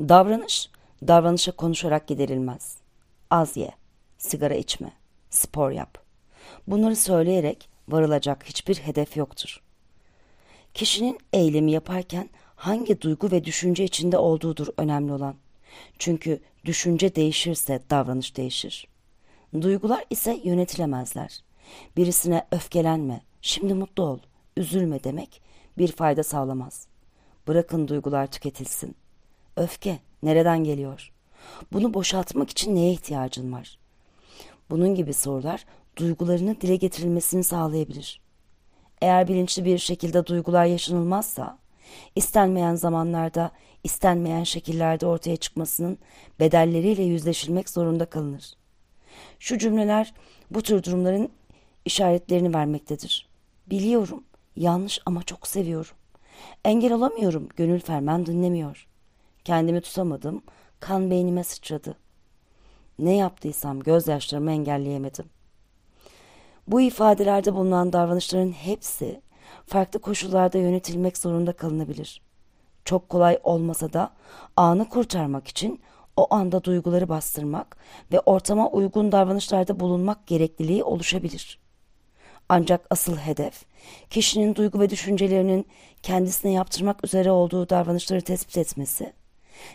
Davranış, davranışa konuşarak giderilmez. Az ye, sigara içme, spor yap. Bunları söyleyerek varılacak hiçbir hedef yoktur. Kişinin eylemi yaparken hangi duygu ve düşünce içinde olduğudur önemli olan. Çünkü düşünce değişirse davranış değişir. Duygular ise yönetilemezler. Birisine öfkelenme, şimdi mutlu ol, üzülme demek bir fayda sağlamaz. Bırakın duygular tüketilsin. Öfke nereden geliyor? Bunu boşaltmak için neye ihtiyacın var? Bunun gibi sorular duygularını dile getirilmesini sağlayabilir. Eğer bilinçli bir şekilde duygular yaşanılmazsa, istenmeyen zamanlarda, istenmeyen şekillerde ortaya çıkmasının bedelleriyle yüzleşilmek zorunda kalınır. Şu cümleler bu tür durumların işaretlerini vermektedir. Biliyorum, yanlış ama çok seviyorum. Engel olamıyorum, gönül ferman dinlemiyor. Kendimi tutamadım, kan beynime sıçradı. Ne yaptıysam gözyaşlarımı engelleyemedim. Bu ifadelerde bulunan davranışların hepsi farklı koşullarda yönetilmek zorunda kalınabilir. Çok kolay olmasa da anı kurtarmak için o anda duyguları bastırmak ve ortama uygun davranışlarda bulunmak gerekliliği oluşabilir. Ancak asıl hedef kişinin duygu ve düşüncelerinin kendisine yaptırmak üzere olduğu davranışları tespit etmesi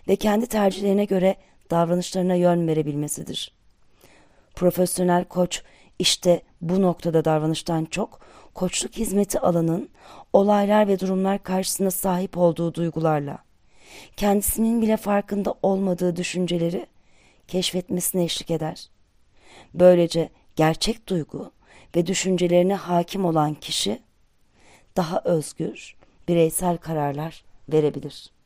ve kendi tercihlerine göre davranışlarına yön verebilmesidir. Profesyonel koç işte bu noktada davranıştan çok koçluk hizmeti alanın olaylar ve durumlar karşısında sahip olduğu duygularla kendisinin bile farkında olmadığı düşünceleri keşfetmesine eşlik eder. Böylece gerçek duygu ve düşüncelerine hakim olan kişi daha özgür, bireysel kararlar verebilir.''